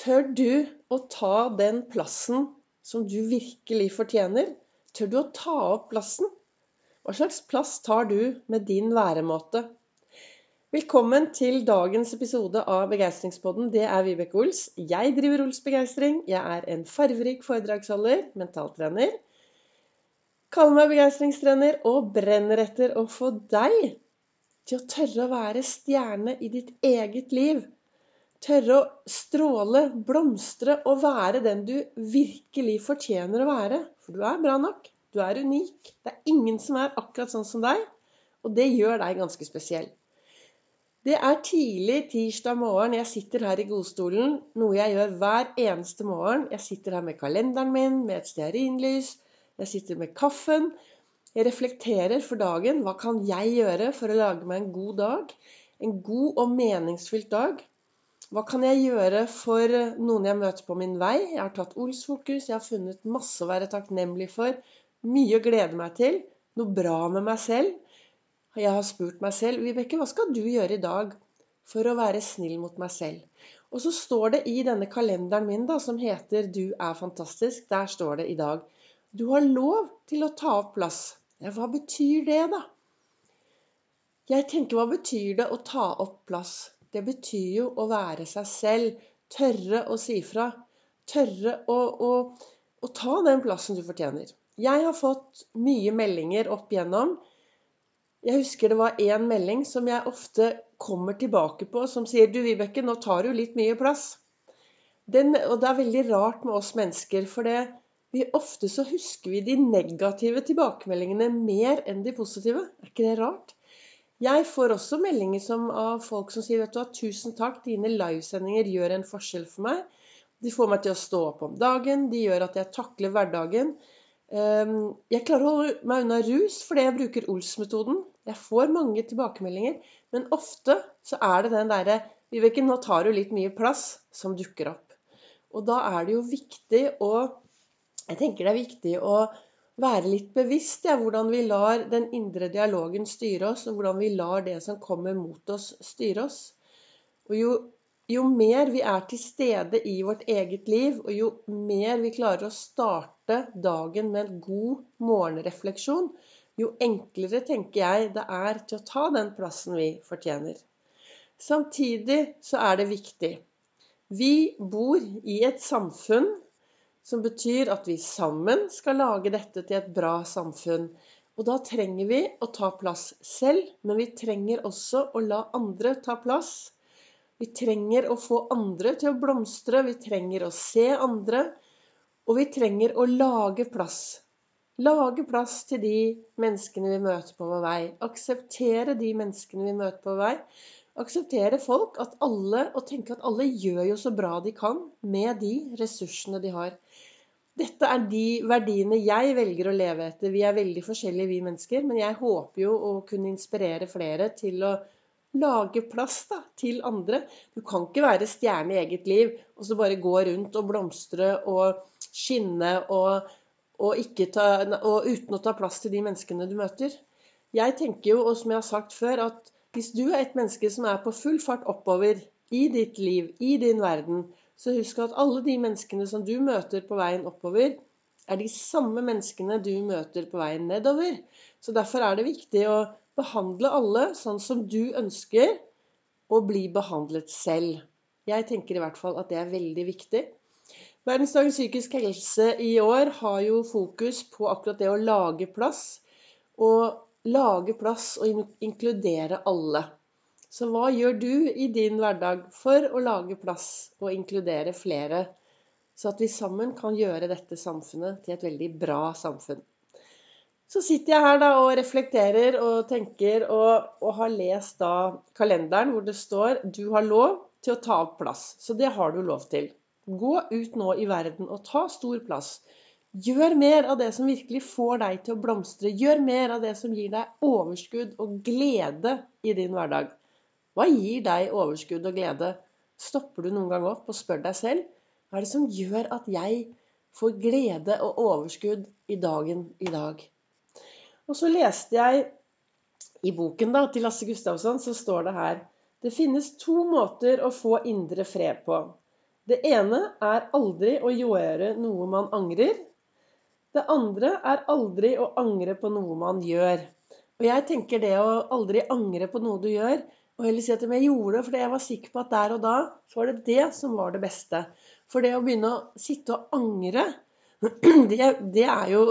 Tør du å ta den plassen som du virkelig fortjener? Tør du å ta opp plassen? Hva slags plass tar du med din væremåte? Velkommen til dagens episode av Begeistringspodden. Det er Vibeke Ols. Jeg driver Ols Begeistring. Jeg er en farverik foredragsholder, mentaltrener. Kaller meg begeistringstrener og brenner etter å få deg til å tørre å være stjerne i ditt eget liv. Tørre å stråle, blomstre og være den du virkelig fortjener å være. For du er bra nok. Du er unik. Det er ingen som er akkurat sånn som deg. Og det gjør deg ganske spesiell. Det er tidlig tirsdag morgen. Jeg sitter her i godstolen, noe jeg gjør hver eneste morgen. Jeg sitter her med kalenderen min, med et stearinlys. Jeg sitter med kaffen. Jeg reflekterer for dagen. Hva kan jeg gjøre for å lage meg en god dag? En god og meningsfylt dag. Hva kan jeg gjøre for noen jeg møter på min vei? Jeg har tatt Ols-fokus, jeg har funnet masse å være takknemlig for. Mye å glede meg til. Noe bra med meg selv. Jeg har spurt meg selv Vibeke, hva skal du gjøre i dag for å være snill mot meg selv? Og så står det i denne kalenderen min da, som heter 'Du er fantastisk', der står det i dag Du har lov til å ta opp plass. Ja, hva betyr det, da? Jeg tenker, hva betyr det å ta opp plass? Det betyr jo å være seg selv. Tørre å si fra. Tørre å, å, å ta den plassen du fortjener. Jeg har fått mye meldinger opp igjennom. Jeg husker det var én melding som jeg ofte kommer tilbake på, som sier Du, Vibeke, nå tar du litt mye plass. Den, og det er veldig rart med oss mennesker, for det, vi, ofte så husker vi de negative tilbakemeldingene mer enn de positive. Er ikke det rart? Jeg får også meldinger som, av folk som sier vet du hva, 'Tusen takk, dine livesendinger gjør en forskjell for meg'. De får meg til å stå opp om dagen, de gjør at jeg takler hverdagen. Ehm, jeg klarer å holde meg unna rus fordi jeg bruker Ols-metoden. Jeg får mange tilbakemeldinger, men ofte så er det den derre 'Vibeke, nå tar du litt mye plass', som dukker opp. Og da er det jo viktig å Jeg tenker det er viktig å være litt bevisst ja, hvordan vi lar den indre dialogen styre oss, og hvordan vi lar det som kommer mot oss, styre oss. Og jo, jo mer vi er til stede i vårt eget liv, og jo mer vi klarer å starte dagen med en god morgenrefleksjon, jo enklere tenker jeg det er til å ta den plassen vi fortjener. Samtidig så er det viktig. Vi bor i et samfunn som betyr at vi sammen skal lage dette til et bra samfunn. Og da trenger vi å ta plass selv, men vi trenger også å la andre ta plass. Vi trenger å få andre til å blomstre, vi trenger å se andre, og vi trenger å lage plass. Lage plass til de menneskene vi møter på vår vei. Akseptere de menneskene vi møter på vår vei. Akseptere folk at alle, og tenke at alle gjør jo så bra de kan med de ressursene de har. Dette er de verdiene jeg velger å leve etter. Vi er veldig forskjellige, vi mennesker. Men jeg håper jo å kunne inspirere flere til å lage plass da, til andre. Du kan ikke være stjerne i eget liv og så bare gå rundt og blomstre og skinne og, og, ta, og uten å ta plass til de menneskene du møter. Jeg tenker jo, og som jeg har sagt før, at hvis du er et menneske som er på full fart oppover i ditt liv, i din verden, så husk at alle de menneskene som du møter på veien oppover, er de samme menneskene du møter på veien nedover. Så derfor er det viktig å behandle alle sånn som du ønsker å bli behandlet selv. Jeg tenker i hvert fall at det er veldig viktig. Verdensdagen psykisk helse i år har jo fokus på akkurat det å lage plass. Og lage plass og inkludere alle. Så hva gjør du i din hverdag for å lage plass og inkludere flere, så at vi sammen kan gjøre dette samfunnet til et veldig bra samfunn? Så sitter jeg her da og reflekterer og tenker og, og har lest da kalenderen hvor det står 'Du har lov til å ta opp plass'. Så det har du lov til. Gå ut nå i verden og ta stor plass. Gjør mer av det som virkelig får deg til å blomstre. Gjør mer av det som gir deg overskudd og glede i din hverdag. Hva gir deg overskudd og glede? Stopper du noen gang opp og spør deg selv hva er det som gjør at jeg får glede og overskudd i dagen i dag? Og så leste jeg i boken da, til Lasse Gustavsson, så står det her Det finnes to måter å få indre fred på. Det ene er aldri å gjøre noe man angrer. Det andre er aldri å angre på noe man gjør. Og jeg tenker det å aldri angre på noe du gjør, og heller si at jeg gjorde det fordi jeg var sikker på at der og da så var det det som var det beste. For det å begynne å sitte og angre, det, det er jo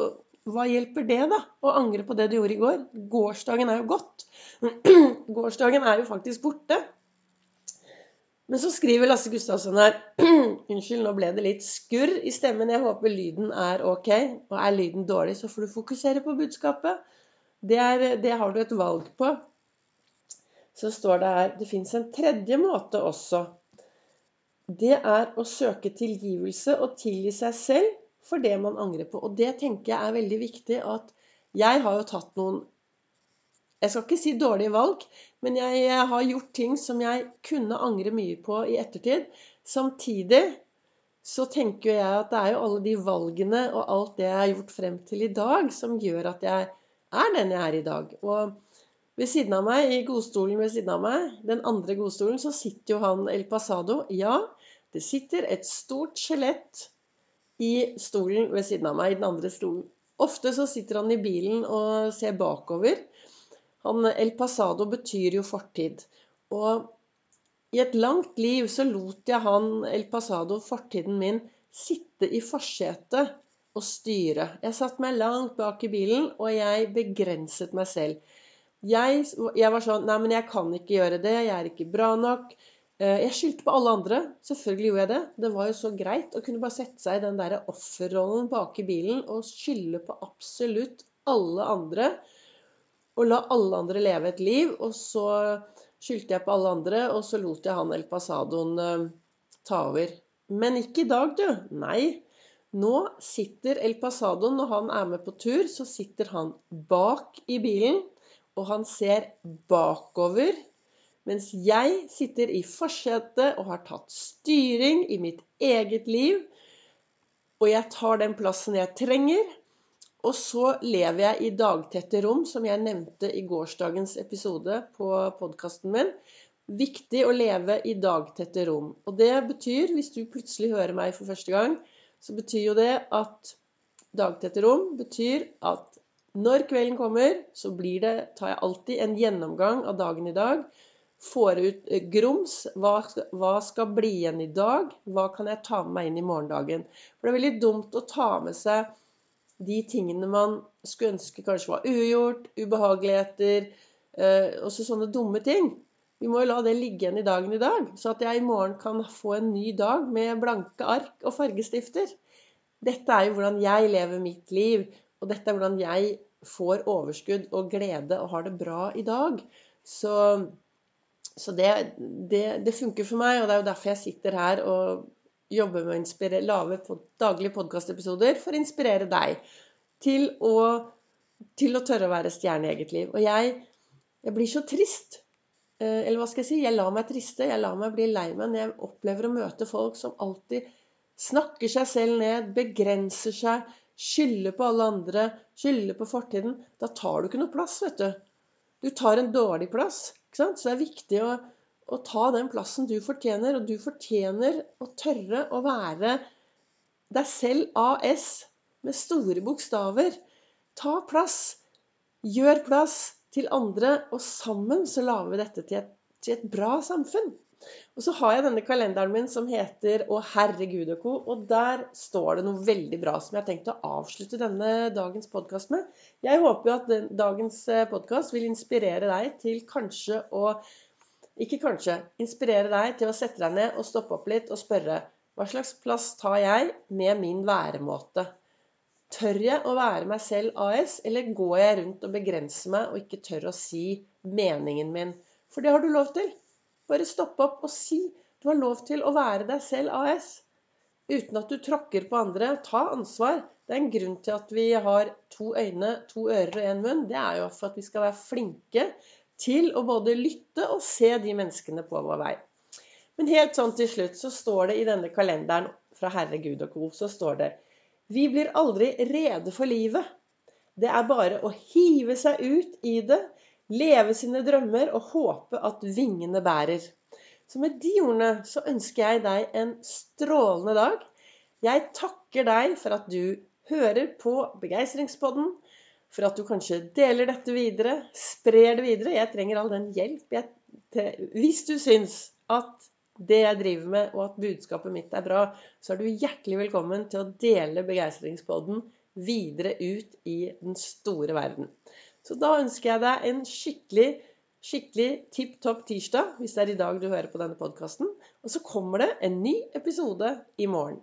Hva hjelper det, da? Å angre på det du gjorde i går? Gårsdagen er jo gått. Gårsdagen er jo faktisk borte. Men så skriver Lasse Gustavsson her Unnskyld, nå ble det litt skurr i stemmen. Jeg håper lyden er ok. Og er lyden dårlig, så får du fokusere på budskapet. Det, er, det har du et valg på. Så står det her Det fins en tredje måte også det er å søke tilgivelse og tilgi seg selv for det man angrer på. Og det tenker jeg er veldig viktig. at Jeg har jo tatt noen Jeg skal ikke si dårlige valg, men jeg har gjort ting som jeg kunne angre mye på i ettertid. Samtidig så tenker jeg at det er jo alle de valgene og alt det jeg har gjort frem til i dag, som gjør at jeg er den jeg er i dag. Og ved siden av meg, i godstolen ved siden av meg, den andre godstolen, så sitter jo han El Pasado. Ja, det sitter et stort skjelett i stolen ved siden av meg, i den andre stolen. Ofte så sitter han i bilen og ser bakover. Han, El Pasado betyr jo fortid. Og i et langt liv så lot jeg han, El Pasado, fortiden min, sitte i forsetet og styre. Jeg satt meg langt bak i bilen, og jeg begrenset meg selv. Jeg, jeg var sånn Nei, men jeg kan ikke gjøre det. Jeg er ikke bra nok. Eh, jeg skyldte på alle andre. Selvfølgelig gjorde jeg det. Det var jo så greit å kunne bare sette seg i den der offerrollen bak i bilen og skylde på absolutt alle andre. Og la alle andre leve et liv. Og så skyldte jeg på alle andre, og så lot jeg han El Pasadoen uh, ta over. Men ikke i dag, du. Nei. Nå sitter El Pasadoen, når han er med på tur, så sitter han bak i bilen. Og han ser bakover mens jeg sitter i forsetet og har tatt styring i mitt eget liv. Og jeg tar den plassen jeg trenger. Og så lever jeg i dagtette rom, som jeg nevnte i gårsdagens episode på podkasten min. Viktig å leve i dagtette rom. Og det betyr, hvis du plutselig hører meg for første gang, så betyr jo det at dagtette rom betyr at når kvelden kommer, så blir det, tar jeg alltid en gjennomgang av dagen i dag får ut eh, grums. Hva, hva, skal bli igjen i dag? Hva kan jeg ta med meg inn i morgendagen? For det er veldig dumt å ta med seg de tingene man skulle ønske kanskje var ugjort, ubehageligheter, eh, også sånne dumme ting. Vi må jo la det ligge igjen i dagen i dag, så at jeg i morgen kan få en ny dag med blanke ark og fargestifter. Dette er jo hvordan jeg lever mitt liv, og dette er hvordan jeg får overskudd og glede og har det bra i dag. Så så det, det, det, funker for meg, og det er jo derfor jeg sitter her og jobber med å inspirere, lage daglige podkastepisoder for å inspirere deg til å, til å, tørre å være stjerne i eget liv. Og jeg, jeg blir så trist. Eh, eller hva skal jeg si? Jeg lar meg triste. Jeg lar meg bli lei meg når jeg opplever å møte folk som alltid snakker seg selv ned, begrenser seg, skylder på alle andre, skylder på fortiden. Da tar du ikke noe plass, vet du. Du tar en dårlig plass. Så det er viktig å, å, ta den plassen du fortjener. Og du fortjener å tørre å være deg selv AS med store bokstaver. Ta plass. Gjør plass til andre, og sammen så lager vi dette til et, til et bra samfunn. Og så har jeg denne kalenderen min som heter Å herregud og co. Og der står det noe veldig bra som jeg har tenkt å avslutte denne dagens podkast med. Jeg håper jo at den, dagens eh, podkast vil inspirere deg til kanskje å Ikke kanskje. Inspirere deg til å sette deg ned og stoppe opp litt og spørre hva slags plass tar jeg med min væremåte? Tør jeg å være meg selv AS, eller går jeg rundt og begrenser meg og ikke tør å si meningen min? For det har du lov til. Bare stoppe opp og si du har lov til å være deg selv AS. Uten at du tråkker på andre. Ta ansvar. Det er en grunn til at vi har to øyne, to ører og én munn. Det er jo for at vi skal være flinke til å både lytte og se de menneskene på vår vei. Men helt sånn til slutt så står det i denne kalenderen fra Herre Gud og co. så står det Vi blir aldri rede for livet. Det er bare å hive seg ut i det leve sine drømmer og håpe at vingene bærer. Så med de ordene så ønsker jeg deg en strålende dag. Jeg takker deg for at du hører på Begeistringspodden. For at du kanskje deler dette videre, sprer det videre. Jeg trenger all den hjelp jeg, til, Hvis du syns at det jeg driver med, og at budskapet mitt er bra, så er du hjertelig velkommen til å dele Begeistringspodden videre ut i den store verden. Så da ønsker jeg deg en skikkelig, skikkelig tipp topp tirsdag, hvis det er i dag du hører på denne podkasten. Og så kommer det en ny episode i morgen.